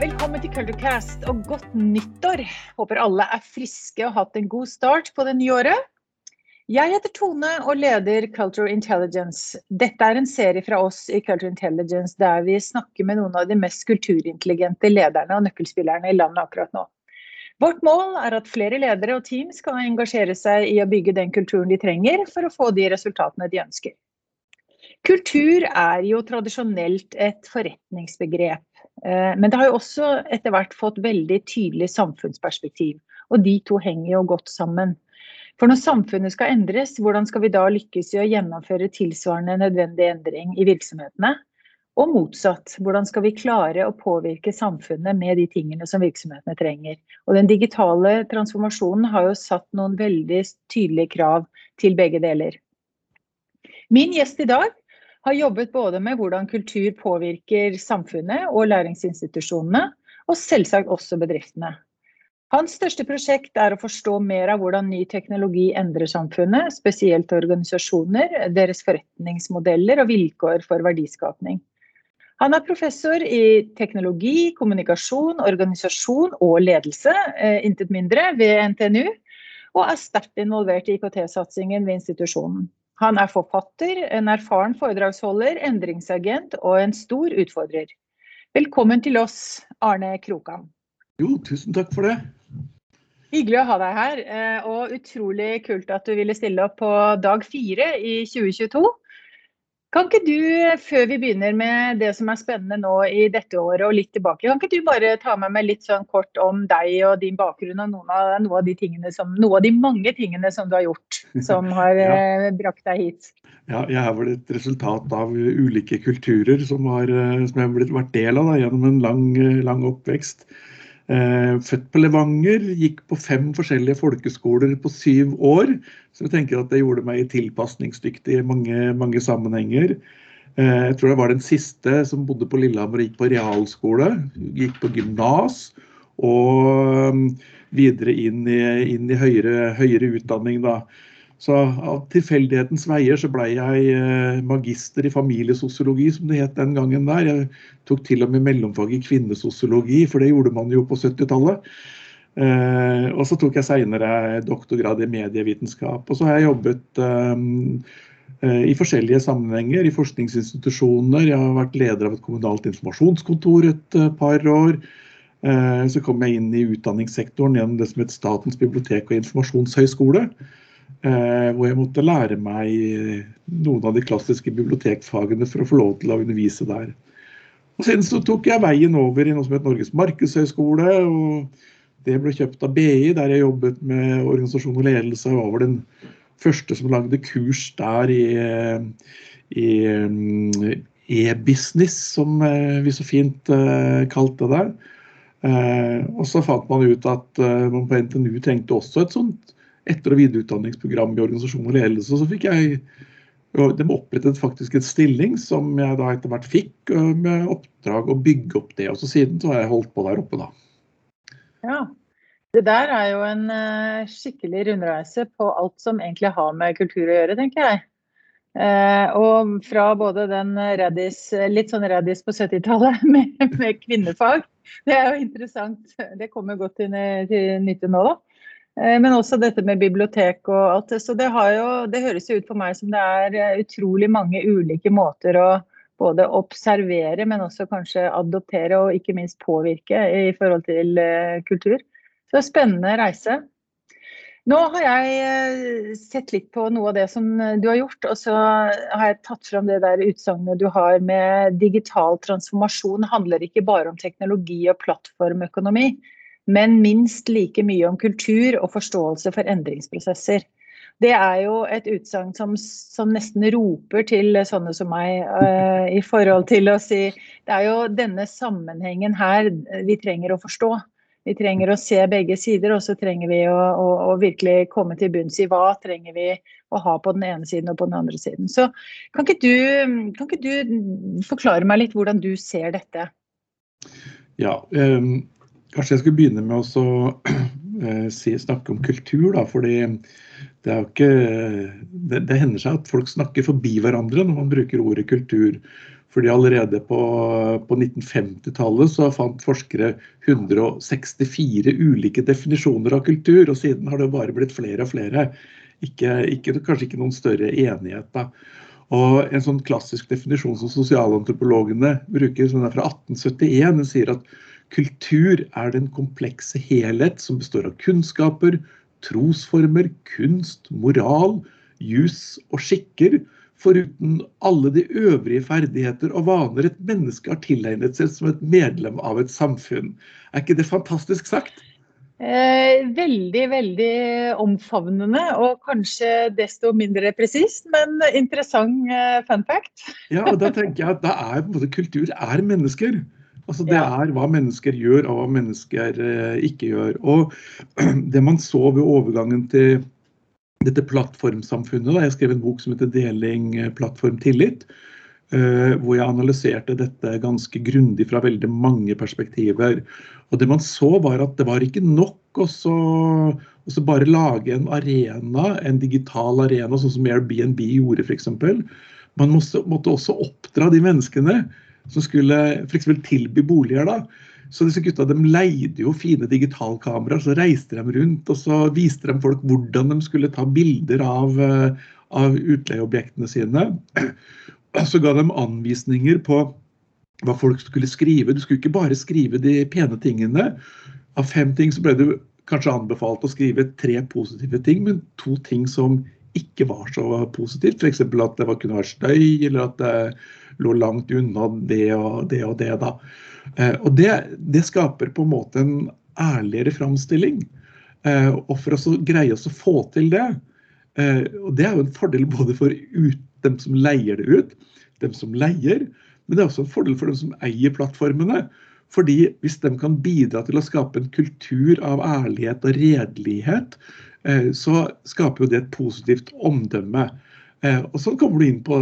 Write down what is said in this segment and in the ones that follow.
velkommen til Culturecast og godt nyttår. Håper alle er friske og har hatt en god start på det nye året. Jeg heter Tone og leder Culture Intelligence. Dette er en serie fra oss i Culture Intelligence der vi snakker med noen av de mest kulturintelligente lederne og nøkkelspillerne i landet akkurat nå. Vårt mål er at flere ledere og team skal engasjere seg i å bygge den kulturen de trenger for å få de resultatene de ønsker. Kultur er jo tradisjonelt et forretningsbegrep, eh, men det har jo også etter hvert fått veldig tydelig samfunnsperspektiv. Og de to henger jo godt sammen. For når samfunnet skal endres, hvordan skal vi da lykkes i å gjennomføre tilsvarende nødvendig endring i virksomhetene? Og motsatt, hvordan skal vi klare å påvirke samfunnet med de tingene som virksomhetene trenger? Og den digitale transformasjonen har jo satt noen veldig tydelige krav til begge deler. Min gjest i dag har jobbet både med hvordan kultur påvirker samfunnet og læringsinstitusjonene, og selvsagt også bedriftene. Hans største prosjekt er å forstå mer av hvordan ny teknologi endrer samfunnet, spesielt organisasjoner, deres forretningsmodeller og vilkår for verdiskapning. Han er professor i teknologi, kommunikasjon, organisasjon og ledelse, eh, intet mindre, ved NTNU, og er sterkt involvert i IKT-satsingen ved institusjonen. Han er forfatter, en erfaren foredragsholder, endringsagent og en stor utfordrer. Velkommen til oss, Arne Krokan. Jo, tusen takk for det. Hyggelig å ha deg her, eh, og utrolig kult at du ville stille opp på dag fire i 2022. Kan ikke du, før vi begynner med det som er spennende nå i dette året og litt tilbake, kan ikke du bare ta med meg litt sånn kort om deg og din bakgrunn og noen av, noen av de tingene som, noen av de mange tingene som du har gjort, som har ja. Eh, brakt deg hit? Ja, jeg er vel et resultat av ulike kulturer som, har, eh, som jeg har vært del av da, gjennom en lang, lang oppvekst. Eh, født på Levanger, gikk på fem forskjellige folkeskoler på syv år. Så jeg tenker at det gjorde meg tilpasningsdyktig i mange, mange sammenhenger. Eh, jeg tror jeg var den siste som bodde på Lillehammer og gikk på realskole. Gikk på gymnas og um, videre inn i, inn i høyere, høyere, utdanning. da. Så av tilfeldighetens veier så ble jeg eh, magister i familiesosiologi, som det het den gangen der. Jeg tok til og med mellomfag i kvinnesosiologi, for det gjorde man jo på 70-tallet. Eh, og så tok jeg seinere doktorgrad i medievitenskap. Og så har jeg jobbet eh, i forskjellige sammenhenger, i forskningsinstitusjoner. Jeg har vært leder av et kommunalt informasjonskontor et par år. Så kom jeg inn i utdanningssektoren gjennom det som het Statens bibliotek og informasjonshøgskole. Eh, hvor jeg måtte lære meg eh, noen av de klassiske bibliotekfagene for å få lov til å undervise der. Og Siden så tok jeg veien over i noe som het Norges markedshøgskole. og Det ble kjøpt av BI, der jeg jobbet med organisasjon og ledelse. Jeg var vel den første som lagde kurs der i, i mm, e-business, som eh, vi så fint kalte det. Og så fant man ut at man på NTNU trengte også et sånt etter- og videreutdanningsprogram i organisasjon og ledelse. Så fikk jeg De opprettet faktisk en stilling som jeg da etter hvert fikk, med oppdrag å bygge opp det. Og så siden så har jeg holdt på der oppe, da. Ja. Det der er jo en skikkelig rundreise på alt som egentlig har med kultur å gjøre, tenker jeg. Eh, og fra både den reddis, litt sånn reddis på 70-tallet med, med, kvinnefag. Det er jo interessant. Det kommer godt til, til nytte nå, da. Eh, men også dette med bibliotek og alt. Så det, jo, det høres jo ut for meg som det er eh, utrolig mange ulike måter å både observere, men også kanskje adoptere og ikke minst påvirke i forhold til eh, kultur. Så det er spennende reise. Nå har jeg sett litt på noe av det som du har gjort, og så har jeg tatt fram det der utsagnet du har med digital transformasjon handler ikke bare om teknologi og plattformøkonomi men minst like mye om kultur og forståelse for endringsprosesser. Det er jo et utsagn som, som, nesten roper til sånne som meg, uh, i forhold til å si Det er jo denne sammenhengen her vi trenger å forstå. Vi trenger å se begge sider, og så trenger vi å, å, å, virkelig komme til bunns i hva trenger vi å ha på den ene siden og på den andre siden. Så kan ikke du, kan ikke du forklare meg litt hvordan du ser dette? Ja, um Kanskje jeg skulle begynne med å eh, si, snakke om kultur. Da, fordi det, det, det, hender seg at folk snakker forbi hverandre når man bruker ordet kultur. Fordi allerede på, på 1950-tallet så fant forskere 164 ulike definisjoner av kultur, og siden har det bare blitt flere og flere. Ikke, ikke, kanskje ikke noen større enighet. da. Og En sånn klassisk definisjon som sosialantropologene bruker, som er fra 1871, den sier at kultur er den komplekse helhet som består av kunnskaper, trosformer, kunst, moral, jus og skikker, foruten alle de øvrige ferdigheter og vaner et menneske har tilegnet seg som et medlem av et samfunn. Er ikke det fantastisk sagt? Eh, veldig, veldig omfavnende og kanskje desto mindre presist, men interessant eh, fun fact. ja, og da tenker jeg at da er både kultur er mennesker. Altså Det er hva mennesker gjør og hva mennesker eh, ikke gjør. Og det man så ved overgangen til dette plattformsamfunnet. Da. Jeg skrev en bok som heter 'Deling eh, plattform tillit'. Uh, hvor jeg analyserte dette ganske grundig fra veldig mange perspektiver. Og det man så var at det var ikke nok å bare lage en arena, en digital arena, sånn som Airbnb gjorde f.eks. Man måtte, måtte, også oppdra de menneskene som skulle f.eks. tilby boliger. da, så disse gutta de leide jo fine digitalkameraer, så reiste de rundt og så viste de folk hvordan de skulle ta bilder av, eh, av utleieobjektene sine. Så ga de anvisninger på hva folk skulle skrive. Du skulle ikke bare skrive de pene tingene. Av fem ting så ble det kanskje anbefalt å skrive tre positive ting, men to ting som ikke var så positivt. F.eks. at det kunne være støy, eller at det lå langt unna det og det og det. da. Eh, og det, det, skaper på en måte en ærligere framstilling. Eh, og for å greie oss å få til det, eh, og det er jo en fordel både for ut, dem som leier det ut, dem som leier, men det er også en fordel for dem som eier plattformene. Fordi hvis de kan bidra til å skape en kultur av ærlighet og redelighet, så skaper jo det et positivt omdømme. Og sånn kommer du inn på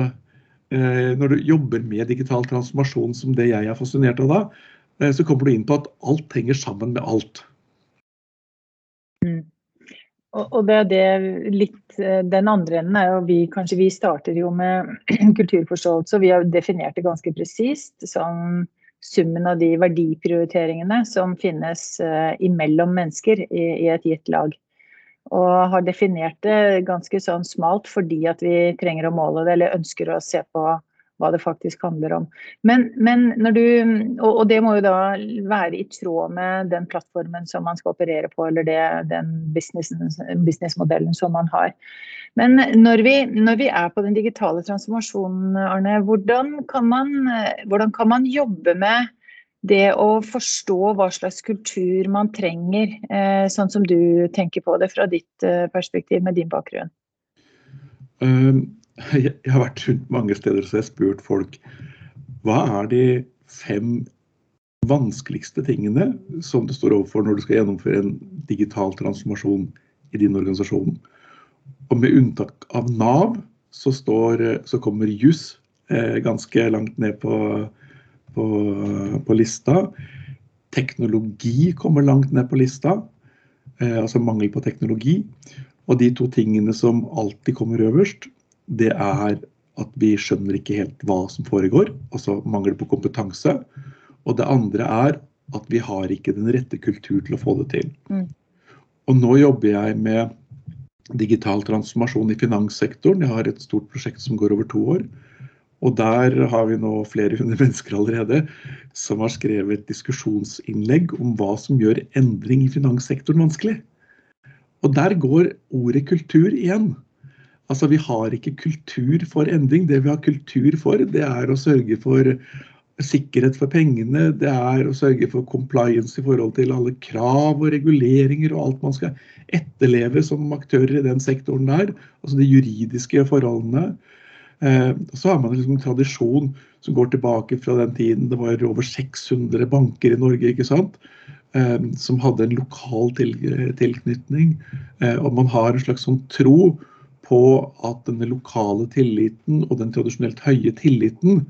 Eh, når du jobber med digital transformasjon som det jeg er fascinert av da, eh, så kommer du inn på at alt henger sammen med alt. Mm. Og det er det litt eh, Den andre enden er jo vi kanskje vi starter jo med kulturforståelse. og Vi har definert det ganske presist som summen av de verdiprioriteringene som finnes imellom mennesker i, i et gitt lag. Og har definert det ganske sånn smalt fordi at vi trenger å måle det, eller ønsker å se på hva det faktisk handler om. Men, men når du, og, det må jo da være i tråd med den plattformen som man skal operere på, eller det, den businessmodellen som man har. Men når vi, når vi, er på den digitale transformasjonen, Arne, hvordan kan man, hvordan kan man jobbe med det å forstå hva slags kultur man trenger, eh, sånn som du tenker på det fra ditt eh, perspektiv med din bakgrunn? Um, jeg har vært rundt mange steder har spurt folk hva er de fem vanskeligste tingene som du står overfor når du skal gjennomføre en digital transformasjon i din organisasjon. Og med unntak av Nav så, står, så kommer juss eh, ganske langt ned på, på, på lista. Teknologi kommer langt ned på lista, eh, altså mangel på teknologi. Og de to tingene som alltid kommer øverst, det er at vi skjønner ikke helt hva som foregår, altså mangel på kompetanse. Og det andre er at vi har ikke den rette kultur til å få det til. Mm. Og nå jobber jeg med digital transformasjon i finanssektoren. Jeg har et stort prosjekt som går over to år. Og der har vi nå flere hundre mennesker allerede som har skrevet diskusjonsinnlegg om hva som gjør endring i finanssektoren vanskelig. Og der går ordet kultur igjen. Altså Vi har ikke kultur for endring. Det vi har kultur for, det er å sørge for sikkerhet for pengene. Det er å sørge for compliance i forhold til alle krav og reguleringer og alt man skal etterleve som aktører i den sektoren der. Altså de juridiske forholdene. Eh, så har man liksom en tradisjon som går tilbake fra den tiden det var over 600 banker i Norge ikke sant? Eh, som hadde en lokal tilknytning. Eh, og man har en slags sånn tro på at den lokale tilliten og den tradisjonelt høye tilliten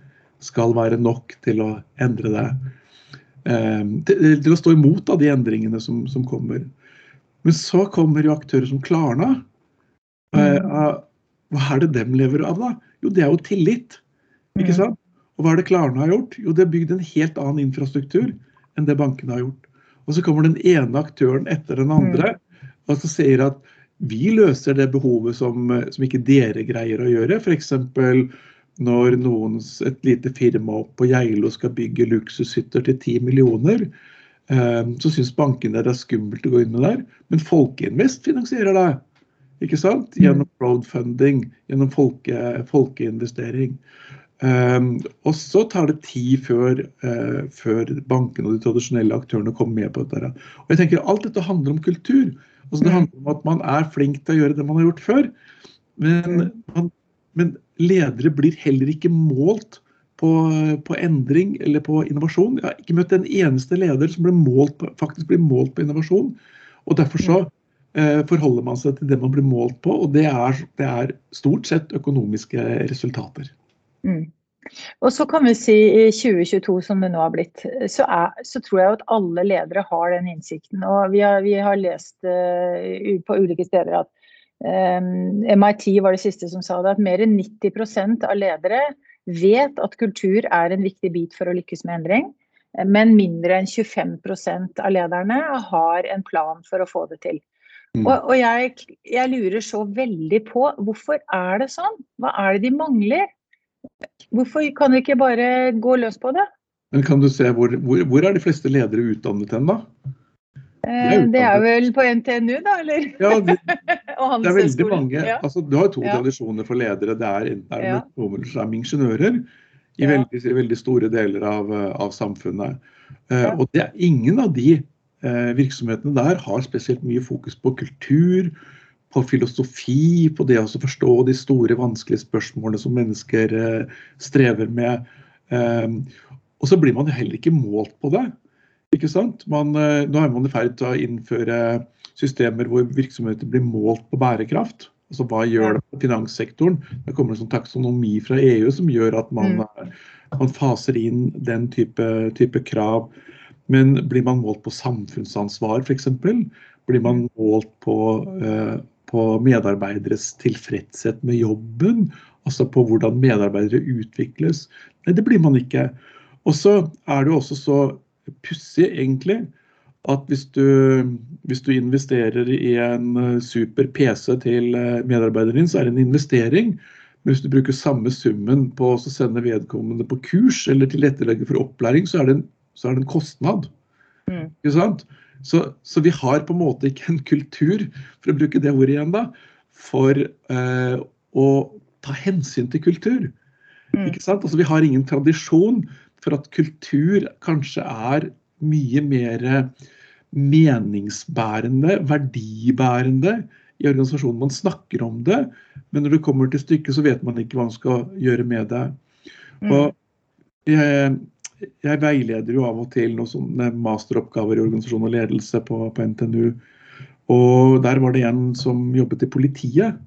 skal være nok til å endre det. Til, å stå imot da, de endringene som, som, kommer. Men så kommer jo aktører som Klarna. Mm. Hva er det dem lever av, da? Jo, det er jo tillit. Ikke mm. sant? Og hva er det Klarna har gjort? Jo, det har bygd en helt annen infrastruktur enn det bankene har gjort. Og så kommer den ene aktøren etter den andre og så sier at vi løser det behovet som, som ikke dere greier å gjøre. F.eks. når noen, et lite firma opp på Geilo skal bygge luksushytter til 10 millioner. Eh, så syns bankene det er skummelt å gå inn med der. Men Folkeinvest finansierer det. Ikke sant? Gjennom crowdfunding, gjennom folke, folkeinvestering. Um, og så tar det tid før, uh, før bankene og de tradisjonelle aktørene kommer med på dette. Og jeg tenker Alt dette handler om kultur. Altså, det handler om at man er flink til å gjøre det man har gjort før. Men, man, men ledere blir heller ikke målt på, på, endring eller på innovasjon. Jeg har ikke møtt en eneste leder som ble målt på, faktisk blir målt på innovasjon. Og Derfor så forholder man seg til det man blir målt på, og det er, det er stort sett økonomiske resultater. Mm. Og så kan vi si i 2022 som det nå har blitt, så, er, så tror jeg at alle ledere har den innsikten. Og vi har, vi har lest uh, på ulike steder at um, eh, MIT var det siste som sa det, at mer enn 90% av ledere vet at kultur er en viktig bit for å lykkes med endring. Men mindre enn 25% av lederne har en plan for å få det til. Mm. Og, og jeg, jeg lurer så veldig på hvorfor er det sånn? Hva er det de mangler? Hvorfor kan vi ikke bare gå løs på det? Men kan du se, Hvor, hvor, hvor er de fleste ledere utdannet hen, da? Eh, det er vel på NTNU, da, eller? Ja, det, det er veldig mange. Ja. Altså, du har to ja. tradisjoner for ledere. Det er enten er ja. som ingeniører i veldig, veldig, store deler av, av samfunnet. Uh, og det er ingen av de virksomhetene der har spesielt mye fokus på kultur, på filosofi, på det å forstå de store, vanskelige spørsmålene som mennesker eh, strever med. Ehm, og så blir man heller ikke målt på det. Ikke sant? Man, eh, nå er man i ferd til å innføre systemer hvor virksomheter blir målt på bærekraft. Altså Hva gjør det på finanssektoren? Det kommer en sånn taksonomi fra EU som gjør at man, mm. man faser inn den type, type, krav. Men blir man målt på samfunnsansvar f.eks.? Blir man målt på uh, på medarbeideres tilfredshet med jobben, altså på hvordan medarbeidere utvikles. Nei, det blir man ikke. Og så er det jo også så pussig, egentlig, at hvis du, hvis du, investerer i en eh, super PC til eh, medarbeideren din, så er det en investering. Men hvis du bruker samme summen på å sende vedkommende på kurs eller tilrettelegge for opplæring, så er det en, er det en kostnad. Mm. Ikke sant? Så, så, vi har på en måte ikke en kultur, for å bruke det ordet igjen, da, for eh, å ta hensyn til kultur. Mm. Ikke sant? Altså, vi har ingen tradisjon for at kultur kanskje er mye mer meningsbærende, verdibærende i organisasjonen. Man snakker om det, men når det kommer til stykket, så vet man ikke hva man skal gjøre med det. Mm. Og jeg, jeg veileder jo av og til noen sånne masteroppgaver i organisasjon og ledelse på, på, NTNU. Og der var det en som jobbet i politiet,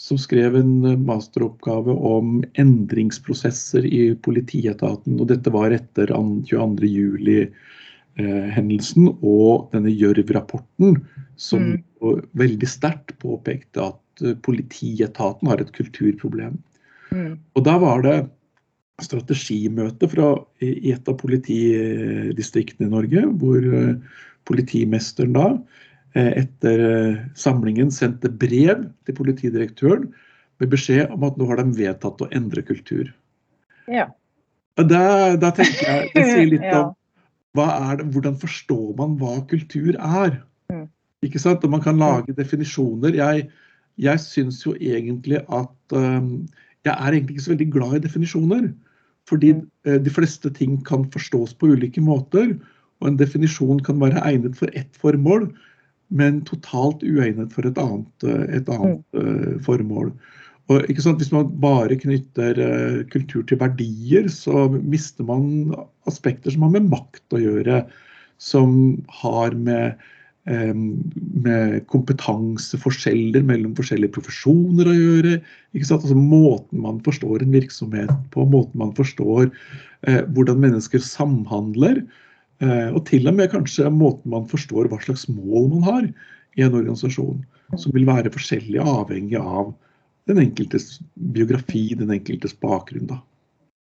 som skrev en masteroppgave om endringsprosesser i politietaten. Og dette var etter 22.07. Eh, og denne Gjørv-rapporten, som mm. veldig sterkt påpekte at eh, politietaten har et kulturproblem. Mm. Og da var det strategimøte fra, i et av politidistriktene i Norge, hvor eh, politimesteren da eh, etter eh, samlingen sendte brev til politidirektøren med beskjed om at nå har de vedtatt å endre kultur. Ja. Da, da tenker jeg Det sier litt om det, hvordan forstår man hva kultur er. Mm. Ikke sant? Og man kan lage definisjoner. Jeg, jeg syns jo egentlig at um, Jeg er egentlig ikke så veldig glad i definisjoner. Fordi eh, de fleste ting kan forstås på ulike måter. Og en definisjon kan være egnet for ett formål, men totalt uegnet for et annet, eh, et annet uh, formål. Og, Hvis man bare knytter kultur til verdier, så mister man aspekter som har med makt å gjøre. Som har med Eh, med kompetanseforskjeller mellom forskjellige profesjoner å gjøre. Altså Måten man forstår en virksomhet på, måten man forstår eh, hvordan mennesker samhandler. Eh, og til og med kanskje måten man forstår hva slags mål man har i en organisasjon. Som vil være forskjellig avhengig av den enkeltes biografi, den enkeltes bakgrunn. da.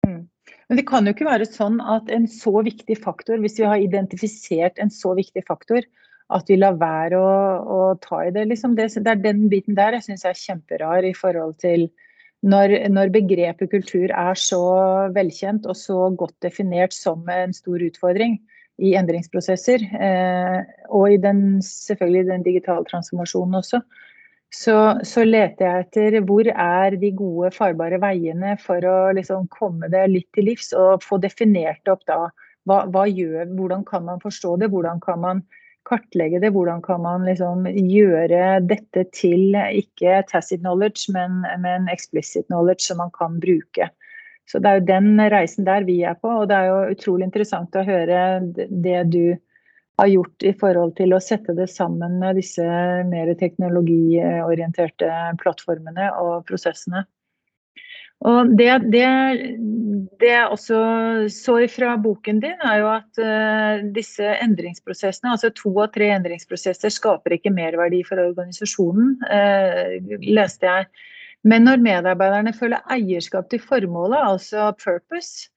Mm. Men det kan jo ikke være sånn at en så viktig faktor, hvis vi har identifisert en så viktig faktor, at vi lar være å, å ta i det. Liksom det. det. er den biten der jeg syns er kjemperar i forhold til når, når, begrepet kultur er så velkjent og så godt definert som en stor utfordring i endringsprosesser, eh, og i den, selvfølgelig den digitale transformasjonen også, så, så, leter jeg etter hvor er de gode, farbare veiene for å liksom komme det litt til livs, og få definert opp da hva, hva gjør, hvordan kan man forstå det, hvordan kan man kartlegge det, hvordan kan man liksom gjøre dette til ikke tacit knowledge, men, men explicit knowledge som man kan bruke. Så det er jo den reisen der vi er på, og det er jo utrolig interessant å høre det du har gjort i forhold til å sette det sammen med disse mer teknologiorienterte plattformene og prosessene. Og det, det, det, jeg også så fra boken din, er jo at uh, disse endringsprosessene, altså to av tre endringsprosesser, skaper ikke merverdi for organisasjonen, uh, leste jeg. Men når medarbeiderne føler eierskap til formålet, altså purpose,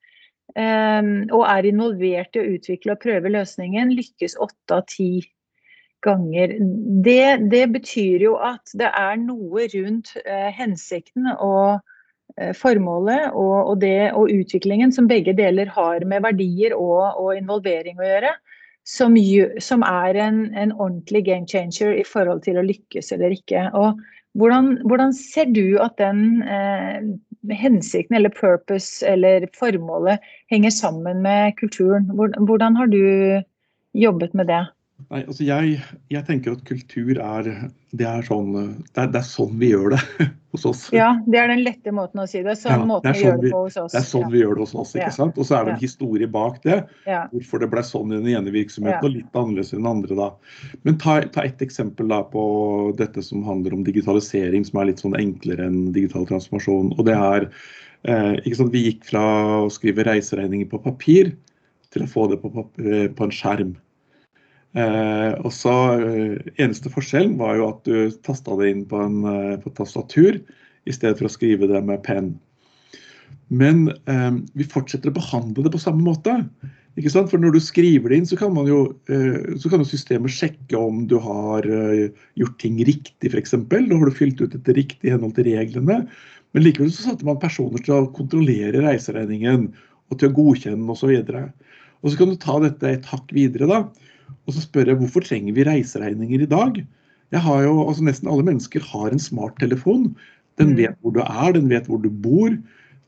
um, og er involvert i å utvikle og prøve løsningen, lykkes åtte av ti ganger. Det, det, betyr jo at det er noe rundt uh, hensikten og formålet og, og, det, og, utviklingen som begge deler har med verdier og, og involvering å gjøre, som, som er en, en, ordentlig game changer i forhold til å lykkes eller ikke. Og hvordan, hvordan ser du at den eh, hensikten eller purpose eller formålet henger sammen med kulturen. Hvordan har du jobbet med det? Nei, altså jeg, jeg, tenker at kultur er det er, sånn, det, er, det er, sånn, vi gjør det hos oss. Ja, det er den lette måten å si det. Sånn ja, måten vi sånn gjør det på hos oss. Det er sånn ja. vi gjør det hos oss. ikke ja. sant? Og så er det en historie bak det. Hvorfor det ble sånn i den ene virksomheten og litt annerledes i den andre. da. Men ta, ta et eksempel da på dette som handler om digitalisering, som er litt sånn enklere enn digital transformasjon. og det er eh, ikke sant, Vi gikk fra å skrive reiseregninger på papir til å få det på, på en skjerm. Eh, og så eh, Eneste forskjellen var jo at du tasta det inn på, en, eh, på tastatur i stedet for å skrive det med penn. Men eh, vi fortsetter å behandle det på samme måte. Ikke sant? For når du skriver det inn, så kan, man jo, eh, så kan jo systemet sjekke om du har eh, gjort ting riktig, f.eks. Da har du fylt ut dette riktig i henhold til reglene. Men likevel så satte man personer til å kontrollere reiseregningen og til å godkjenne osv. Og, så og så kan du ta dette et hakk videre. da, og så spør jeg hvorfor trenger vi reiseregninger i dag? Jeg har jo, altså Nesten alle mennesker har en smarttelefon. Den mm. vet hvor du er, den vet hvor du bor.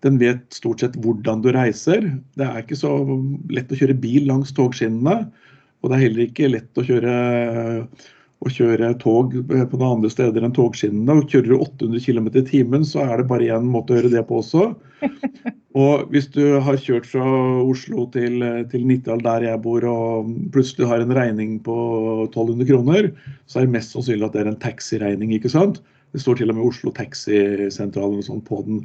Den vet stort sett hvordan du reiser. Det er ikke så lett å kjøre bil langs togskinnene. Og det er heller ikke lett å kjøre, å kjøre tog på noen andre steder enn togskinnene. Og kjører du 800 km i timen, så er det bare én måte å gjøre det på også. Og hvis du har kjørt fra Oslo til, til Nittedal, der jeg bor, og plutselig har en regning på 1200 kroner, så er det mest sannsynlig at det er en taxiregning. ikke sant? Det står til og med Oslo Taxisentral eller sånn på den.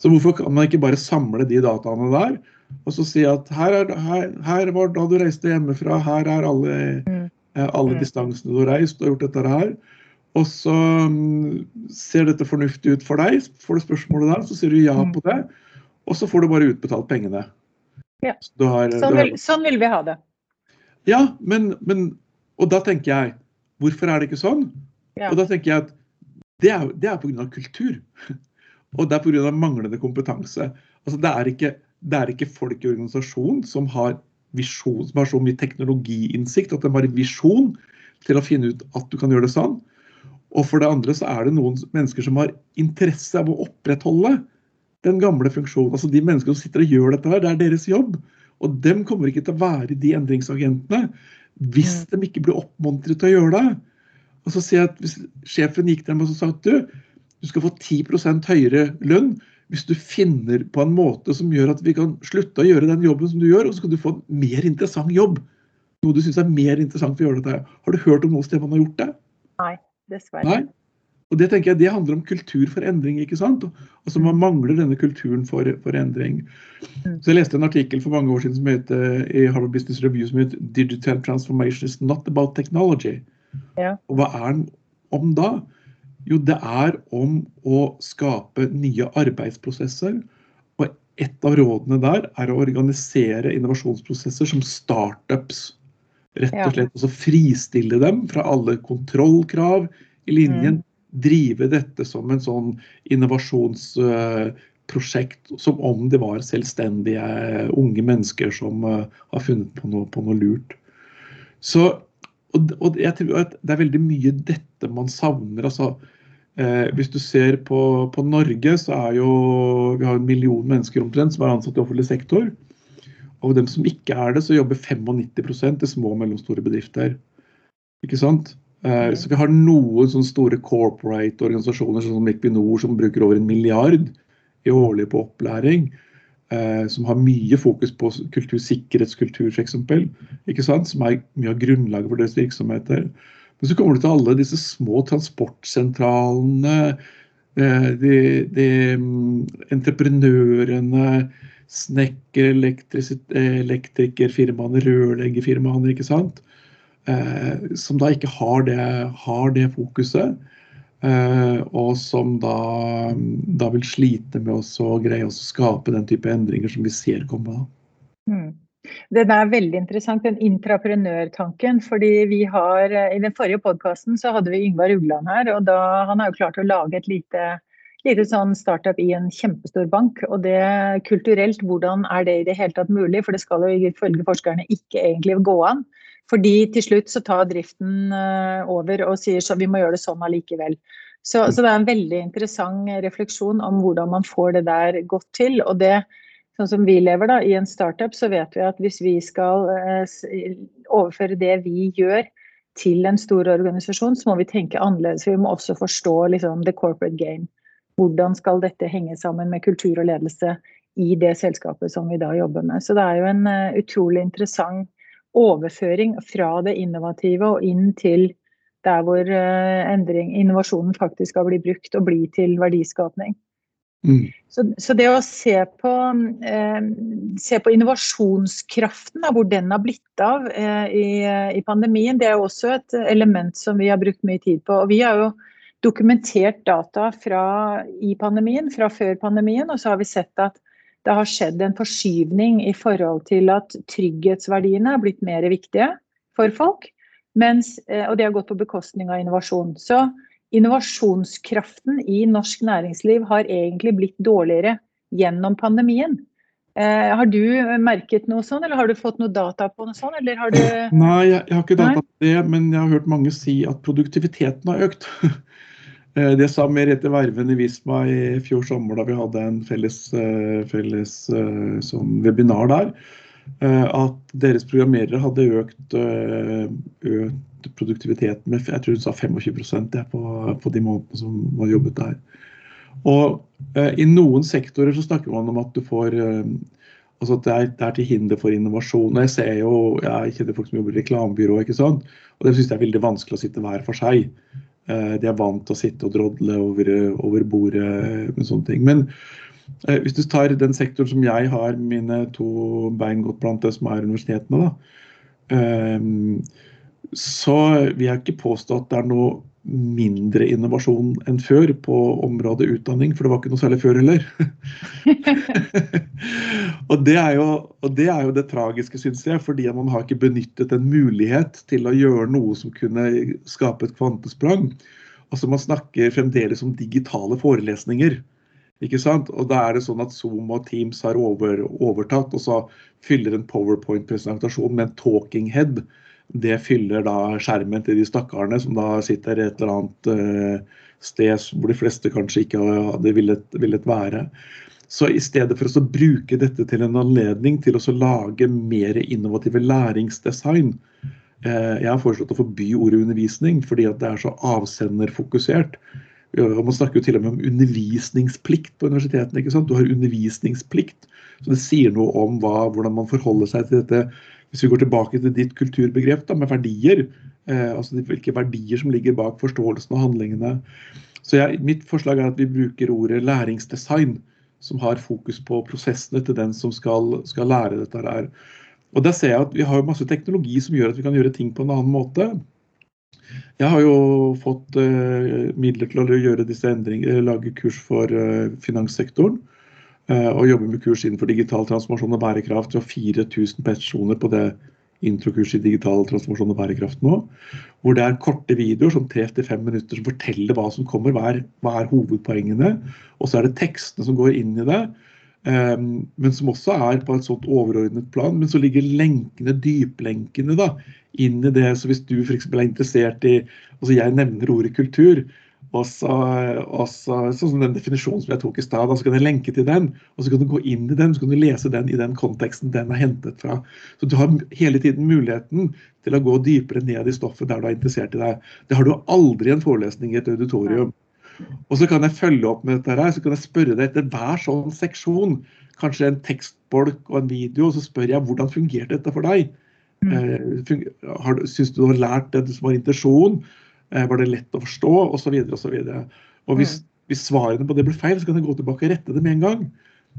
Så hvorfor kan man ikke bare samle de dataene der, og så si at her, er, her, her var da du reiste hjemmefra, her er alle, mm. Alle mm. distansene du har reist og gjort dette her. Og så um, ser dette fornuftig ut for deg, får du spørsmålet der, så sier du ja mm. på det og så får du bare utbetalt pengene. Ja. Har, sånn, vil, sånn, vil, vi ha det. Ja, men, men, Og da tenker jeg Hvorfor er det ikke sånn? Ja. Og da tenker jeg at det er, det er pga. kultur. Og det er pga. manglende kompetanse. Altså, det, er ikke, det er ikke folk i organisasjonen som har, visjon, som har så mye teknologiinnsikt at de har en visjon til å finne ut at du kan gjøre det sånn. Og for det andre så er det noen mennesker som har interesse av å opprettholde den gamle funksjonen. Altså De menneskene som sitter og gjør dette, her, det er deres jobb. Og dem kommer ikke til å være de endringsagentene hvis de ikke blir oppmuntret til å gjøre det. Og så sier jeg at Hvis sjefen gikk til dem og sa at du, du skal få 10% høyere lønn hvis du finner på en måte som gjør at vi kan slutte å gjøre den jobben som du gjør, og så kan du få en mer interessant jobb. Noe du syns er mer interessant for å gjøre dette. Har du hørt om noe sted man har gjort det? Nei, dessverre. Nei? Og Det tenker jeg, det handler om kultur for endring. ikke sant? Altså Man mangler denne kulturen for, for endring. Så Jeg leste en artikkel for mange år siden som heter, i Harvard Business Review som het 'Digital transformation is not about technology'. Ja. Og Hva er den om da? Jo, det er om å skape nye arbeidsprosesser og et av rådene der er å organisere innovasjonsprosesser som startups. Rett og slett altså fristille dem fra alle kontrollkrav i linjen. Mm. Drive dette som en sånn innovasjonsprosjekt som om det var selvstendige unge mennesker som har funnet på noe, på noe lurt. Så, og, og jeg tror at det er veldig mye dette man savner. altså Eh, hvis du ser på, på, Norge, så er jo vi har en million mennesker omtrent som er ansatt i offentlig sektor. Og dem som ikke er det, så jobber 95% i små og mellomstore bedrifter. Ikke sant? Eh, så vi har noen sånne store corporate organisasjoner sånn som Equinor som bruker over en milliard i årlig på opplæring. Eh, som har mye fokus på kultursikkerhetskultur, f.eks. Som er mye av grunnlaget for deres virksomheter. Men så kommer du til alle disse små transportsentralene, eh, de, de mm, entreprenørene, snekker, elektrikerfirmaene, rørleggerfirmaene, ikke sant. Eh, som da ikke har det, har det fokuset. Eh, og som da, da, vil slite med å greie å skape den type endringer som vi ser komme. Mm. Den er veldig interessant, den intraprenørtanken. fordi vi har, I den forrige podkasten hadde vi Yngvar Ugland her. og da, Han har jo klart å lage et lite, lite sånn startup i en kjempestor bank. og det Kulturelt, hvordan er det i det hele tatt mulig? For det skal jo ifølge forskerne ikke egentlig gå an. Fordi til slutt så tar driften eh, over og sier så vi må gjøre det sånn allikevel. Så, så det er en veldig interessant refleksjon om hvordan man får det der godt til. og det sånn som vi lever da, i en startup, så vet vi at hvis vi skal eh, overføre det vi gjør til en stor organisasjon, så må vi tenke annerledes. Vi må også forstå liksom, the corporate game. Hvordan skal dette henge sammen med kultur og ledelse i det selskapet som vi da jobber med. Så det er jo en uh, utrolig interessant overføring fra det innovative og inn til der hvor uh, endring, innovasjonen faktisk skal bli brukt og bli til verdiskapning. Mm. Så, så, det å se på, eh, se på innovasjonskraften, hvor den har blitt av eh, i, i, pandemien, det er jo også et element som vi har brukt mye tid på. Og vi har jo dokumentert data fra i pandemien, fra før pandemien, og så har vi sett at det har skjedd en forskyvning i forhold til at trygghetsverdiene har blitt mer viktige for folk. Mens, eh, og det har gått på bekostning av innovasjon. Så innovasjonskraften i norsk næringsliv har egentlig blitt dårligere gjennom pandemien. Eh, har du merket noe sånn, eller har du fått noe data på noe sånt? Du... Nei, jeg, jeg, har ikke data på det, men jeg har hørt mange si at produktiviteten har økt. Eh, det sa Merete Verven i Visma i fjor sommer da vi hadde en felles, eh, felles eh, sånn webinar der. At deres programmerere hadde økt, økt produktiviteten med jeg tror hun sa 25 det, på, på de månedene som var jobbet der. Og I noen sektorer så snakker man om at du får altså det er, det er, til hinder for innovasjon. Jeg ser jo, jeg kjenner folk som jobber i reklamebyrå, og det syns jeg er veldig vanskelig å sitte hver for seg. Eh, de er vant til å sitte og drodle over, over bordet med sånne ting. Men eh, hvis du tar den sektoren som jeg har mine to bein godt blant det som er universitetene, da, eh, så vil jeg ikke påstå at det er noe mindre innovasjon enn før på området utdanning, for det var ikke noe særlig før heller. og, det jo, og, det er jo, det tragiske, syns jeg, fordi man har ikke benyttet en mulighet til å gjøre noe som kunne skape et kvantesprang. Altså Man snakker fremdeles om digitale forelesninger. Ikke sant? Og da er det sånn at Zoom og Teams har over, overtatt, og så fyller en powerpoint-presentasjon med en talking head det fyller da skjermen til de stakkarene som da sitter et eller annet uh, sted hvor de fleste kanskje ikke hadde villet, villet være. Så i stedet for å bruke dette til en anledning til å lage mer innovative læringsdesign uh, Jeg har foreslått å forby ordet undervisning fordi det er så avsenderfokusert. Man snakker jo til og med om undervisningsplikt på universitetene. ikke sant? Du har undervisningsplikt, så det sier noe om hva, hvordan man forholder seg til dette hvis vi går tilbake til ditt kulturbegrep da, med verdier, eh, altså hvilke verdier som ligger bak forståelsen og handlingene. Så jeg, Mitt forslag er at vi bruker ordet læringsdesign, som har fokus på prosessene til den som skal, skal lære dette. her. Og der ser jeg at Vi har masse teknologi som gjør at vi kan gjøre ting på en annen måte. Jeg har jo fått eh, midler til å gjøre disse endringer, lage kurs for eh, finanssektoren. Og jobber med kurs innenfor digital transformasjon og bærekraft. Vi har 4000 personer på det introkurset i digital transformasjon og bærekraft nå. Hvor det er korte videoer, som 3-5 minutter, som forteller hva som kommer. Hva er, hva er hovedpoengene? Og så er det tekstene som går inn i det. Um, men som også er på et sånt overordnet plan. Men så ligger lenkene, dyplenkene, da, inn i det. Så hvis du f.eks. er interessert i altså Jeg nevner ordet kultur. Og så, og så, sånn som den definisjonen som jeg tok i stad, så kan jeg lenke til den. Og så kan du gå inn i den, så kan du lese den i den konteksten den er hentet fra. Så du har hele tiden muligheten til å gå dypere ned i stoffet der du er interessert i deg. Det har du aldri i en forelesning i et auditorium. Og så kan jeg følge opp med dette her, så kan jeg spørre deg etter hver sånn seksjon, kanskje en tekstbolk og en video, og så spør jeg hvordan fungerte dette for deg? Mm. Eh, Syns du du har lært det som var intensjonen? Eh, var det lett å forstå? Osv. osv. Og hvis, mm. hvis svarene på det blir feil, så kan jeg gå tilbake og rette det med en gang.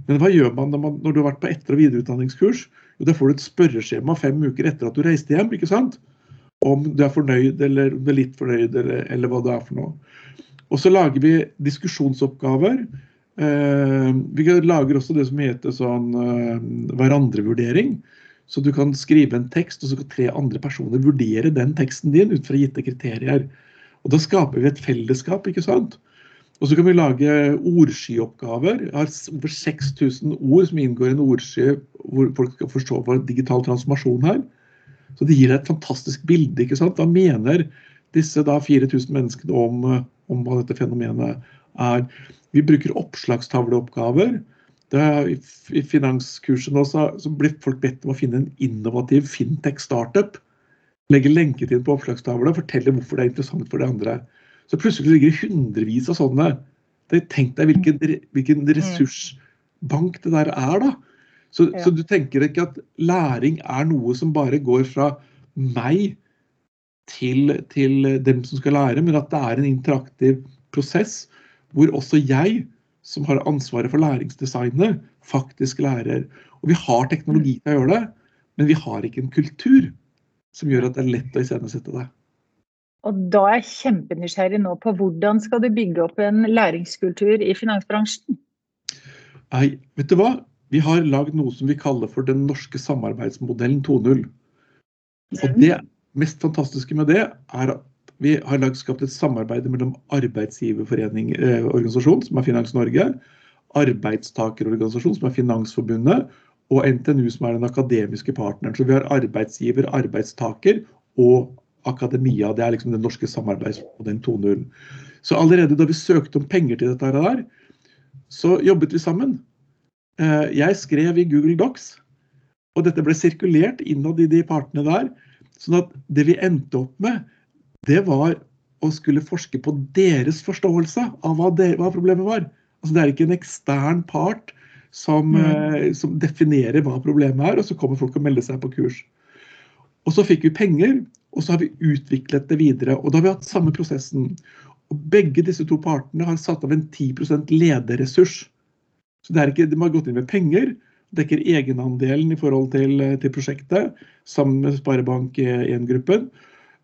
Men hva gjør man når, man, når du har vært på etter- og videreutdanningskurs? Jo, Da får du et spørreskjema fem uker etter at du reiste hjem. ikke sant? Om du er fornøyd eller om du er litt fornøyd, eller, eller hva det er for noe. Og så lager vi diskusjonsoppgaver. Eh, vi lager også det som heter sånn eh, hverandrevurdering. Så du kan skrive en tekst, og så kan tre andre personer vurdere den teksten din ut fra gitte kriterier. Og Da skaper vi et fellesskap, ikke sant? Og så kan vi lage ordskyoppgaver. Jeg har over 6000 ord som inngår i en ordsky hvor folk skal forstå hva digital transformasjon her. Så det gir deg et fantastisk bilde. ikke sant? Hva mener disse da 4000 menneskene om, om hva dette fenomenet er? Vi bruker oppslagstavleoppgaver. Er, I finanskurset nå så, så, blir folk bedt om å finne en innovativ fintech-startup. Legge lenket inn på oppslagstavla og fortelle hvorfor det er interessant for de andre. Så plutselig ligger det hundrevis av sånne. Tenk deg hvilken, hvilken mm. ressursbank det der er, da. Så, ja. så, du tenker ikke at læring er noe som bare går fra meg til, til dem som skal lære, men at det er en interaktiv prosess hvor også jeg som har ansvaret for læringsdesignet, faktisk lærer. Og vi har teknologi til å gjøre det, men vi har ikke en kultur som gjør at det er lett å iscenesette det. Og da er jeg kjempenysgjerrig nå på hvordan skal du bygge opp en læringskultur i finansbransjen? Nei, vet du hva? Vi har lagd noe som vi kaller for den norske samarbeidsmodellen 2.0. Og det mest fantastiske med det er at vi har lagt, skapt et samarbeid mellom arbeidsgiverforening-organisasjon, eh, som er Finans Norge, arbeidstakerorganisasjon, som er Finansforbundet, og NTNU, som er den akademiske partneren. Så vi har arbeidsgiver, arbeidstaker og akademia. Det er liksom den norske samarbeidsmodellen 2.0. Så allerede da vi søkte om penger til dette her, så jobbet vi sammen. Eh, jeg skrev i Google Docs, og dette ble sirkulert innad i de partene der. sånn at det vi endte opp med, det var å skulle forske på deres forståelse av hva, de, hva problemet var. Altså, det er ikke en ekstern part som, mm. eh, som, definerer hva problemet er, og så kommer folk og melder seg på kurs. Og så fikk vi penger, og så har vi utviklet det videre. Og da har vi hatt samme prosessen. Og begge disse to partene har satt av en 10% lederressurs. Så det er ikke, De har gått inn med penger, dekker egenandelen i forhold til, til prosjektet sammen med Sparebank1-gruppen.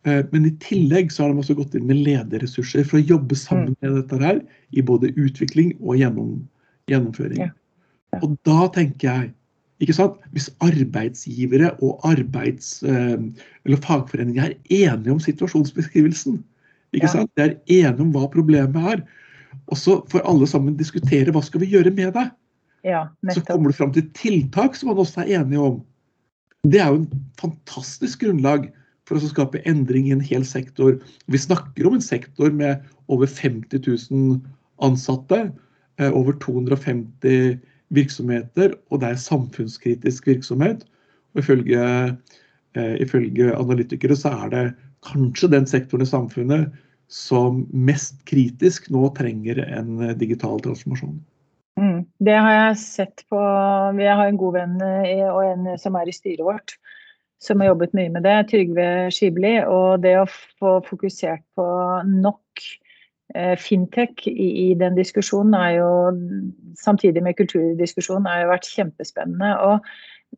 Eh, men i tillegg så har de også gått inn med lederressurser for å jobbe sammen mm. med dette her i både utvikling og gjennom, gjennomføring. Ja. Ja. Og da tenker jeg ikke sant? Hvis arbeidsgivere og arbeids, eh, eller fagforeninger er enige om situasjonsbeskrivelsen, ikke ja. sant? de er enige om hva problemet er, og så får alle sammen diskutere hva skal vi gjøre med det. Ja, så kommer du fram til tiltak som man også er enige om. Det er jo en fantastisk grunnlag for å skape endring i en hel sektor. Vi snakker om en sektor med over 50 000 ansatte, eh, over 250 virksomheter, og det er samfunnskritisk virksomhet. Og ifølge, eh, ifølge analytikere så er det kanskje den sektoren i samfunnet som mest kritisk nå trenger en eh, digital transformasjon. Mm, det har jeg sett på Vi har en god venn og en som er i styret vårt som har jobbet mye med det, Trygve Skibli. Og det å få fokusert på nok eh, fintech i, i, den diskusjonen er jo, samtidig med kulturdiskusjonen, har jo vært kjempespennende. Og,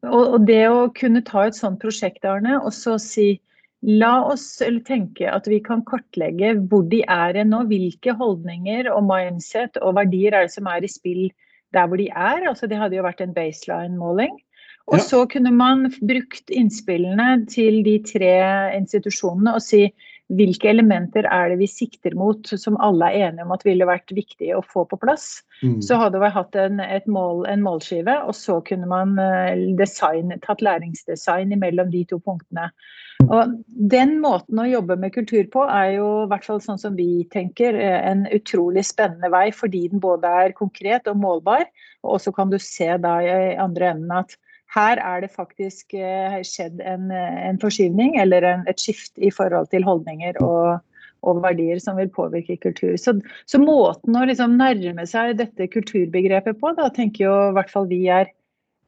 og, og, det å kunne ta et sånt prosjekt, Arne, og så si La oss tenke at vi kan kartlegge hvor de er nå, hvilke holdninger og mindset og verdier er det som er i spill der hvor de er. Altså det hadde jo vært en baseline-måling. Og Ja. så kunne man brukt innspillene til de tre institusjonene og si hvilke elementer er det vi sikter mot som alle er enige om at ville vært viktig å få på plass. Mm. Så hadde vi hatt en, et mål, en målskive, og så kunne man eh, design, tatt læringsdesign mellom de to punktene. Og Den måten å jobbe med kultur på er jo, i hvert fall sånn som vi tenker, eh, en utrolig spennende vei, fordi den både er konkret og målbar, og også kan du se da i andre enden at her er det faktisk eh, skjedd en, eh, en forskyvning eller en, et skift i forhold til holdninger og, og verdier som vil påvirke kultur. Så, så måten å liksom nærme seg dette kulturbegrepet på, da tenker jo i hvert fall vi er,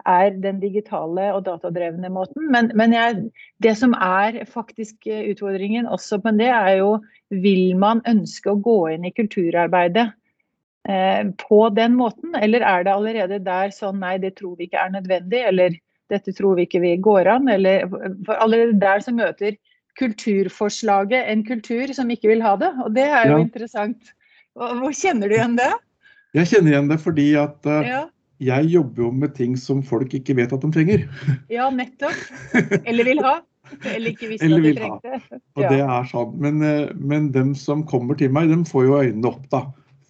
er den digitale og datadrevne måten. Men, men jeg, det som er faktisk eh, utfordringen også på det, er jo vil man ønske å gå inn i kulturarbeidet på den måten, eller er det allerede der sånn nei, det tror vi ikke er nødvendig, eller dette tror vi ikke vi går an, eller for allerede der så møter kulturforslaget en kultur som ikke vil ha det, og det er jo Ja. interessant. Hvor kjenner du igjen det? Jeg kjenner igjen det fordi at uh, Ja, jeg jobber jo med ting som folk ikke vet at de trenger. ja nettopp. Eller vil ha. Eller ikke visste Eller at de trengte. trengte. Og Ja. det er sånn. Men, eh, men dem som kommer til meg, dem får jo øynene opp, da.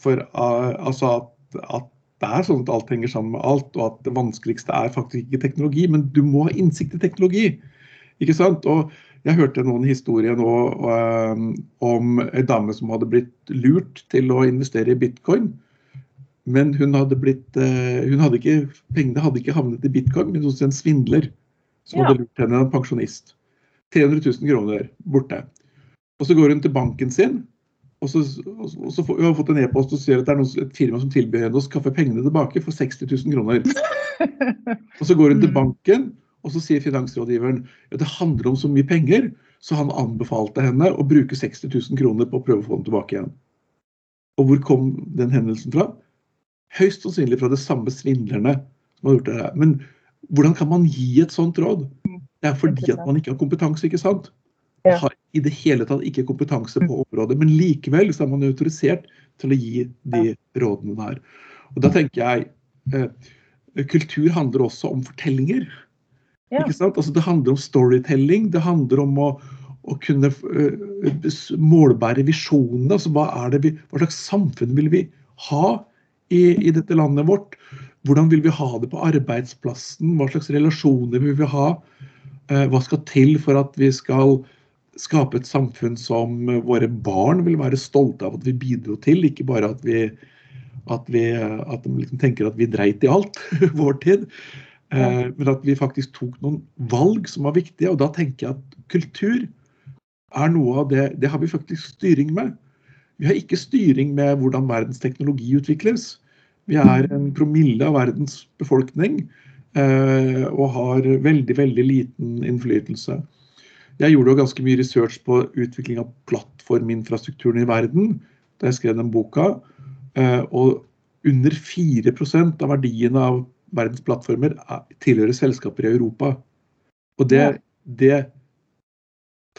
For eh, altså at, at det er sånn at alt henger sammen med alt, og at det vanskeligste er faktisk ikke teknologi, men du må ha innsikt i teknologi. Ikke sant? Og jeg hørte noen historier nå eh, om en dame som hadde blitt lurt til å investere i bitcoin. Men hun hadde blitt eh, hun hadde ikke, Pengene hadde ikke havnet i bitcoin, men hos en svindler som Ja. hadde lurt henne, en pensjonist. 300 000 kroner borte. Og så går hun til banken sin, og så, og og så får vi har fått en e-post og ser at det er noen, et firma som tilbyr henne å skaffe pengene tilbake for 60 000 kroner. Og så går hun til Mm. banken, og så sier finansrådgiveren at det handler om så mye penger, så han anbefalte henne å bruke 60 000 kroner på å prøve å få dem tilbake igjen. Og hvor kom den hendelsen fra? Høyst sannsynlig fra det samme svindlerne som har gjort det her. Men hvordan kan man gi et sånt råd? Det er fordi at man ikke har kompetanse, ikke sant? Ja. Har i det hele tatt ikke kompetanse på området, men likevel så er man autorisert til å gi de rådene der. Og da tenker jeg eh, kultur handler også om fortellinger. Ja. Ikke sant? Altså, det handler om storytelling, det handler om å, å kunne eh, målbære visjonene. Altså, hva, er det vi, hva slags samfunn vil vi ha i, i dette landet vårt? Hvordan vil vi ha det på arbeidsplassen? Hva slags relasjoner vil vi ha? Eh, hva skal til for at vi skal skape et samfunn som våre barn vil være stolte av at vi bidro til, ikke bare at vi at, vi, at de liksom tenker at vi dreit i alt vår tid. Eh, men at vi faktisk tok noen valg som var viktige. Og da tenker jeg at kultur er noe av det Det har vi faktisk styring med. Vi har ikke styring med hvordan verdens teknologi utvikles. Vi er en promille av verdens befolkning eh, og har veldig, veldig liten innflytelse. Jeg gjorde jo ganske mye research på utvikling av plattforminfrastrukturen i verden da jeg skrev den boka. Eh, og under 4% av verdiene av verdens plattformer er- tilhører selskaper i Europa. Og det, det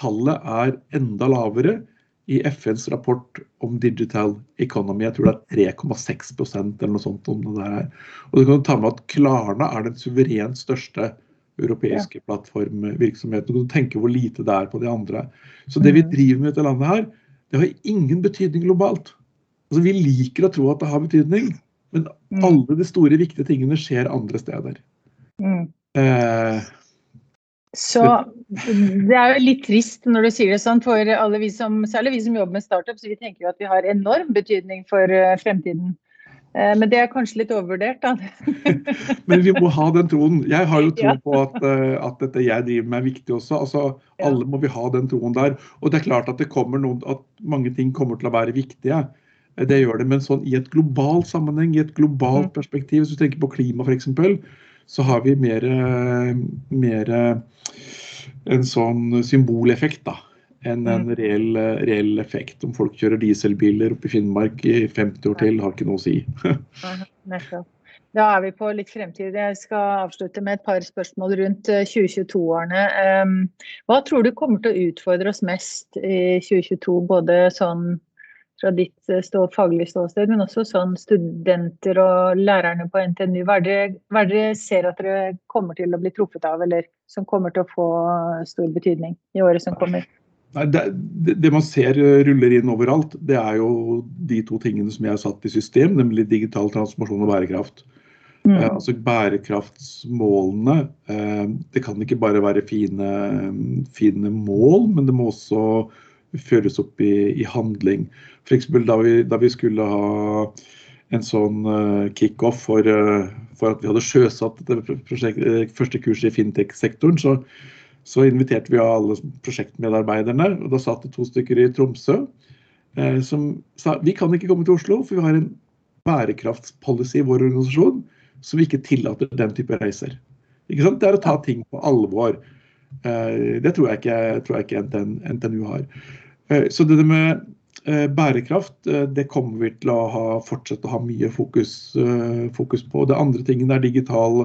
tallet er enda lavere i FNs rapport om digital economy. Jeg tror det er 3,6% eller noe sånt. om det der. Og du kan ta med at Klarna er den suverent største europeiske plattformvirksomheten. Du kan tenke hvor lite det er på de andre. Så det vi Mhm. driver med i dette landet her, det har ingen betydning globalt. Altså, vi liker å tro at det har betydning, men Mm. alle de store, viktige tingene skjer andre steder. Mm. Eh, Så det er jo litt trist når du sier det sånn, for alle vi som, særlig vi som jobber med startups, vi tenker jo at vi har enorm betydning for eh, fremtiden. Eh, Men det er kanskje litt overvurdert, da. men vi må ha den troen. Jeg har jo tro på at, eh, at dette jeg driver med er viktig også. Altså, alle må vi ha den troen der. Og det er klart at det noen, at mange ting kommer til å være viktige. Eh, Det gjør det, men sånn i et globalt sammenheng, i et globalt Mm. perspektiv, hvis du tenker på klima f.eks., så har vi mer, mer en sånn symboleffekt da, enn en Mm. reell, eh, reell effekt. Om folk kjører dieselbiler oppe i Finnmark i 50 år til, har ikke noe å si. Nettopp. Da er vi på litt fremtid. Jeg skal avslutte med et par spørsmål rundt eh, 2022-årene. Um, Hva tror du kommer til å utfordre oss mest i 2022, både sånn fra ditt eh, stå, faglige ståsted, men også sånn studenter og lærerne på NTNU. Hva er det dere ser at dere kommer til å bli truffet av, eller som kommer til å få stor betydning i året som kommer? Nei, det, det, man ser eh, ruller inn overalt, det er jo de to tingene som jeg har satt i system, nemlig digital transformasjon og bærekraft. Mm. Eh, altså Bærekraftsmålene eh, Det kan ikke bare være fine, fine mål, men det må også føres opp i, i handling. F.eks. Da, vi, da vi skulle ha en sånn uh, kickoff for, for, at vi hadde sjøsatt det første kurset i fintech-sektoren, så, så, inviterte vi alle prosjektmedarbeiderne. og Da satt det to stykker i Tromsø eh, som sa vi kan ikke komme til Oslo, for vi har en bærekraftspolicy i vår organisasjon som ikke tillater den type reiser. Ikke sant? Det er å ta ting på alvor. Det tror jeg ikke, tror jeg ikke NTNU har. Eh, så det med eh, bærekraft eh, det kommer vi til å ha, fortsette å ha mye fokus, fokus, på. Det andre tingen er digital,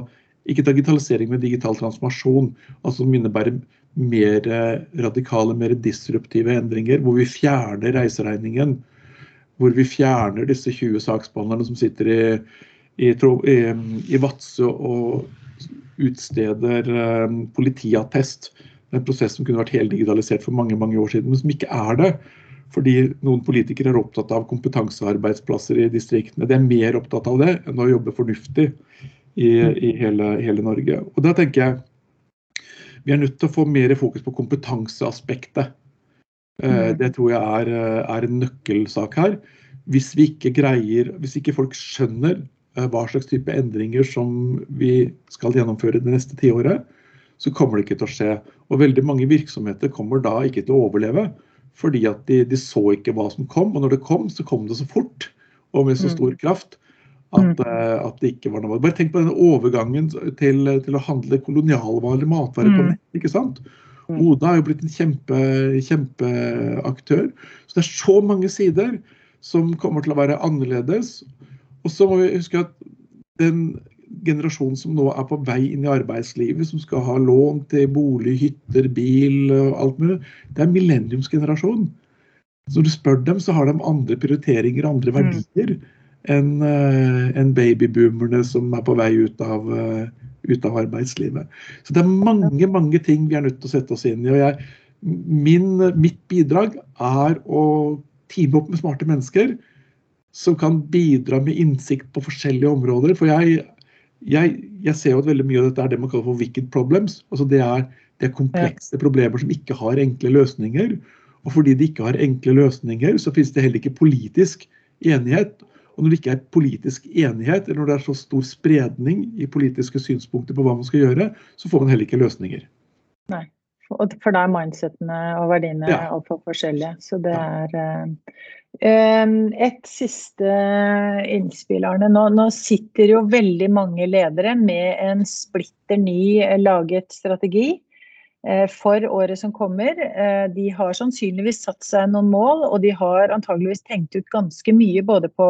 ikke digitalisering, men digital transformasjon. altså Som innebærer mer radikale, mer disruptive endringer. Hvor vi fjerner reiseregningen. Hvor vi fjerner disse 20 saksbehandlerne som sitter i, i, i, i Vadsø og utsteder politiattest en prosess som kunne vært helt digitalisert for mange mange år siden, men som ikke er det. Fordi noen politikere er opptatt av kompetansearbeidsplasser i distriktene. De er mer opptatt av det enn å jobbe fornuftig i, i hele, hele, Norge. Og da tenker jeg vi er nødt til å få mer fokus på kompetanseaspektet. Eh, mm. Det tror jeg er, er en nøkkelsak her. Hvis vi ikke greier, hvis ikke folk skjønner eh, hva slags type endringer som vi skal gjennomføre det neste tiåret, så kommer det ikke til å skje. Og veldig mange virksomheter kommer da ikke til å overleve, fordi at de, de så ikke hva som kom. Og når det kom, så kom det så fort og med så mm. stor kraft at, mm. Eh, at det ikke var noe Bare tenk på denne overgangen til, til å handle kolonialvarer, matvarer på mm. nett. ikke sant? Oda er jo blitt en kjempe, kjempeaktør. Så det er så mange sider som kommer til å være annerledes. Og så må vi huske at den generasjonen som nå er på vei inn i arbeidslivet, som skal ha lån til bolig, hytter, bil og alt mulig, det er millenniumsgenerasjon. Så når du spør dem, så har de andre prioriteringer, andre mm. Enn en babyboomerne som er på vei ut av, uh, ut av, arbeidslivet. Så det er mange, mange ting vi er nødt til å sette oss inn i. og jeg, min, Mitt bidrag er å teame opp med smarte mennesker som kan bidra med innsikt på forskjellige områder. For jeg jeg, jeg, ser jo at veldig mye av dette er det man kaller for wicked problems. altså Det er, det er komplekse problemer som ikke har enkle løsninger. Og fordi de ikke har enkle løsninger, så finnes det heller ikke politisk enighet. Og når det ikke er politisk enighet, eller når det er så stor spredning i politiske synspunkter på hva man skal gjøre, så får man heller ikke løsninger. Nei, for da er mindsetene og verdiene ja. altfor forskjellige. Så det er uh, et siste innspill, Arne. Nå, nå, sitter jo veldig mange ledere med en splitter ny eh, laget strategi eh, for året som kommer. Eh, de har sannsynligvis satt seg noen mål, og de har antageligvis tenkt ut ganske mye både på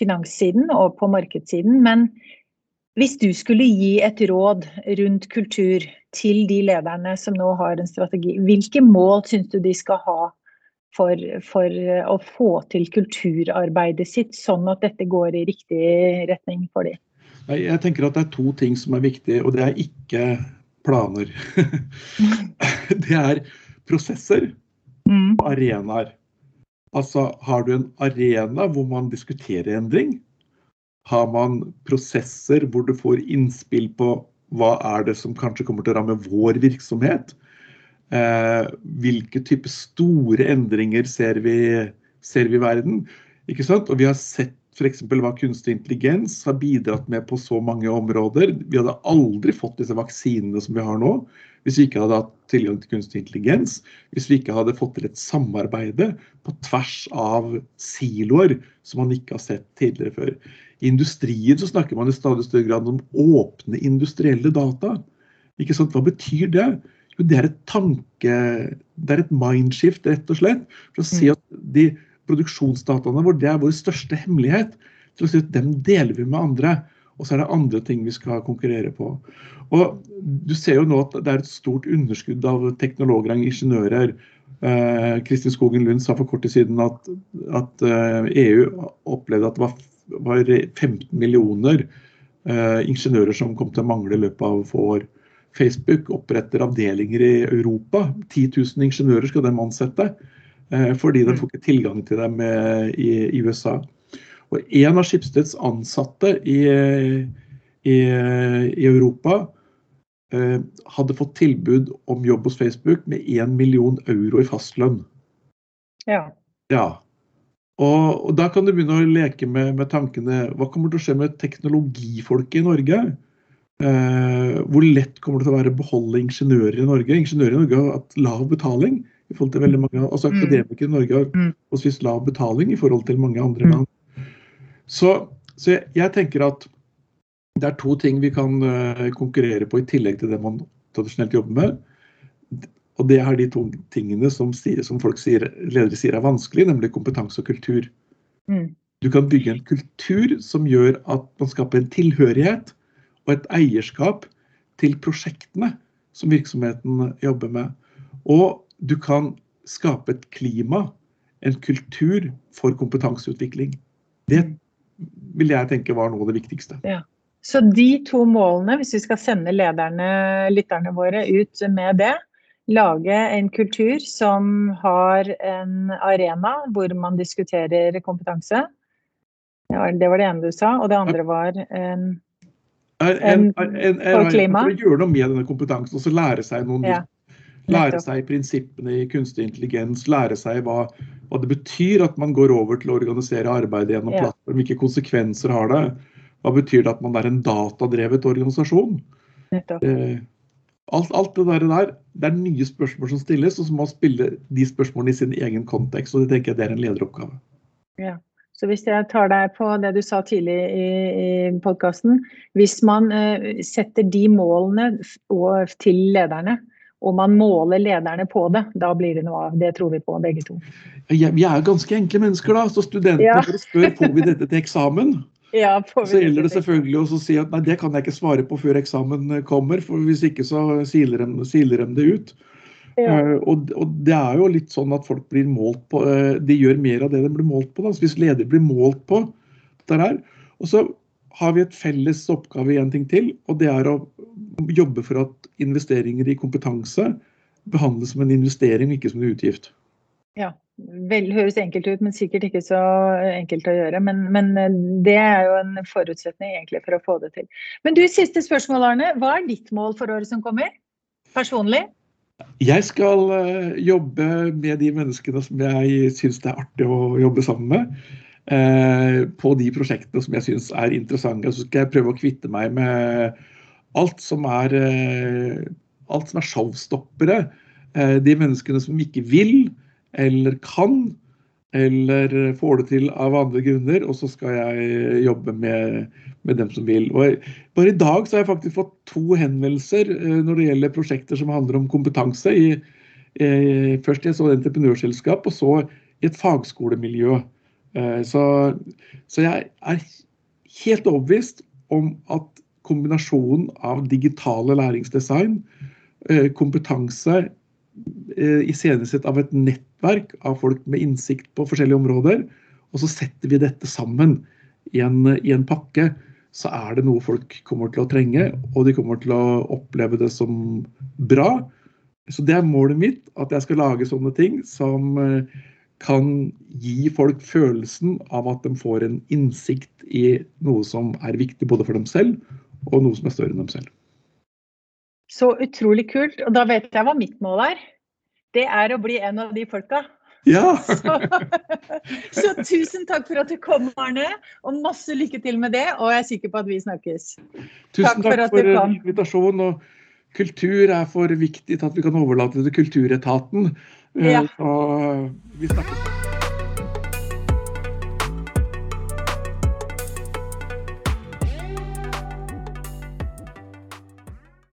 finanssiden og på markedssiden. Men hvis du skulle gi et råd rundt kultur til de lederne som nå har en strategi, hvilke mål syns du de skal ha for, for, å få til kulturarbeidet sitt, sånn at dette går i riktig retning for dem? Jeg tenker at det er to ting som er viktig, og det er ikke planer. det er prosesser mm. og arenaer. Altså, har du en arena hvor man diskuterer endring? Har man prosesser hvor du får innspill på hva er det som kanskje kommer til å ramme vår virksomhet? Eh, hvilke type store endringer ser vi, ser vi i verden? Ikke sant? Og vi har sett f.eks. hva kunstig intelligens har bidratt med på så mange områder. Vi hadde aldri fått disse vaksinene som vi har nå, hvis vi ikke hadde hatt tilgang til kunstig intelligens. Hvis vi ikke hadde fått til et samarbeide på tvers av siloer som man ikke har sett tidligere før. I industrien så snakker man i stadig større grad om åpne industrielle data. Ikke sant? Hva betyr det? Jo, det er et tanke... Det er et mindshift, rett og slett. For å si mm. at de produksjonsdataene våre, det er vår største hemmelighet. Til å si at dem deler vi med andre. Og så er det andre ting vi skal konkurrere på. Og du ser jo nå at det er et stort underskudd av teknologer og ingeniører. Eh, Kristin Skogen Lund sa for kort tid siden at, at eh, EU opplevde at det var, var 15 millioner eh, ingeniører som kom til å mangle i løpet av få år. Facebook oppretter avdelinger i Europa. 10 000 ingeniører skal de ansette. Eh, fordi de får ikke tilgang til dem eh, i, i USA. Og en av Skipsteds ansatte i, i, i Europa eh, hadde fått tilbud om jobb hos Facebook med 1 million euro i fastlønn. Ja. ja. Og, og, da kan du begynne å leke med, med, tankene Hva kommer til å skje med teknologifolket i Norge? Eh, hvor lett kommer det til å være å beholde ingeniører i Norge? Ingeniører i Norge har hatt lav betaling. I forhold til veldig mange, altså mm. Akademikere i Norge har forholdsvis lav betaling i forhold til mange andre mm. land. Så, så jeg, jeg, tenker at det er to ting vi kan uh, konkurrere på i tillegg til det man tradisjonelt jobber med. Og det er de to tingene som, som folk sier, ledere sier er vanskelig, nemlig kompetanse og kultur. Mm. Du kan bygge en kultur som gjør at man skaper en tilhørighet og et eierskap til prosjektene som virksomheten jobber med. Og du kan skape et klima, en kultur for kompetanseutvikling. Det vil jeg tenke var noe av det viktigste. Ja. Så de to målene, hvis vi skal sende lederne, lytterne våre ut med det, lage en kultur som har en arena hvor man diskuterer kompetanse. Det var det, var det ene du sa. Og det andre var en, en, en, en for klima. For å gjøre noe med denne kompetansen og så lære seg noe nytt. ja. Lære seg prinsippene i kunstig intelligens, lære seg hva, hva, det betyr at man går over til å organisere arbeidet gjennom ja. plattform, hvilke konsekvenser har det. Hva betyr det at man er en datadrevet organisasjon? Eh, alt, alt, det der, det er nye spørsmål som stilles, og så må man spille de spørsmålene i sin egen kontekst. og Det tenker jeg det er en lederoppgave. Ja. Så hvis jeg tar deg på det du sa tidlig i, i podkasten, hvis man eh, setter de målene til lederne, og man måler lederne på det, da blir det noe av. Det tror vi på, begge to. Ja, vi er ganske enkle mennesker, da. Så studentene ja. spør får vi dette til eksamen. Ja, så gjelder det selvfølgelig å si at nei, det kan jeg ikke svare på før eksamen kommer, for hvis ikke så siler de, siler de det ut. Ja. Uh, og, og, det er jo litt sånn at folk blir målt på uh, De gjør mer av det de blir målt på. Da. Så hvis leder blir målt på dette her, og så har vi et felles oppgave i en ting til, og det er å jobbe for at investeringer i kompetanse behandles som en investering, ikke som en utgift. Ja, vel høres enkelt ut, men sikkert ikke så enkelt å gjøre. Men, men, eh, det er jo en forutsetning egentlig for å få det til. Men du, siste spørsmål, Arne. Hva er ditt mål for året som kommer? Personlig? Jeg skal eh, jobbe med de menneskene som jeg syns det er artig å jobbe sammen med. Eh, på de prosjektene som jeg syns er interessante. Så skal jeg prøve å kvitte meg med alt som er, eh, alt som er showstoppere. Eh, de menneskene som ikke vil eller kan eller får det til av andre grunner, og så skal jeg jobbe med, med dem som vil. Og bare i dag så har jeg faktisk fått to henvendelser når det gjelder prosjekter som handler om kompetanse. I, i, først i et entreprenørselskap, og så i et fagskolemiljø. Eh, så, så jeg er helt overbevist om at kombinasjonen av digitale læringsdesign, eh, kompetanse iscenesett iscenesatt av et nettverk av folk med innsikt på forskjellige områder, og så setter vi dette sammen i en, i en pakke, så er det noe folk kommer til å trenge, og de kommer til å oppleve det som bra. Så det er målet mitt, at jeg skal lage sånne ting som kan gi folk følelsen av at de får en innsikt i noe som er viktig både for dem selv, og noe som er større enn dem selv. Så utrolig kult. Og da vet jeg hva mitt mål er. Det er å bli en av de folka. Ja! så, så, tusen takk for at du kom, Arne. Og masse lykke til med det. Og jeg er sikker på at vi snakkes. Tusen takk, for, for invitasjonen. Og kultur er for viktig til at vi kan overlate det til kulturetaten. Ja. Så vi snakkes.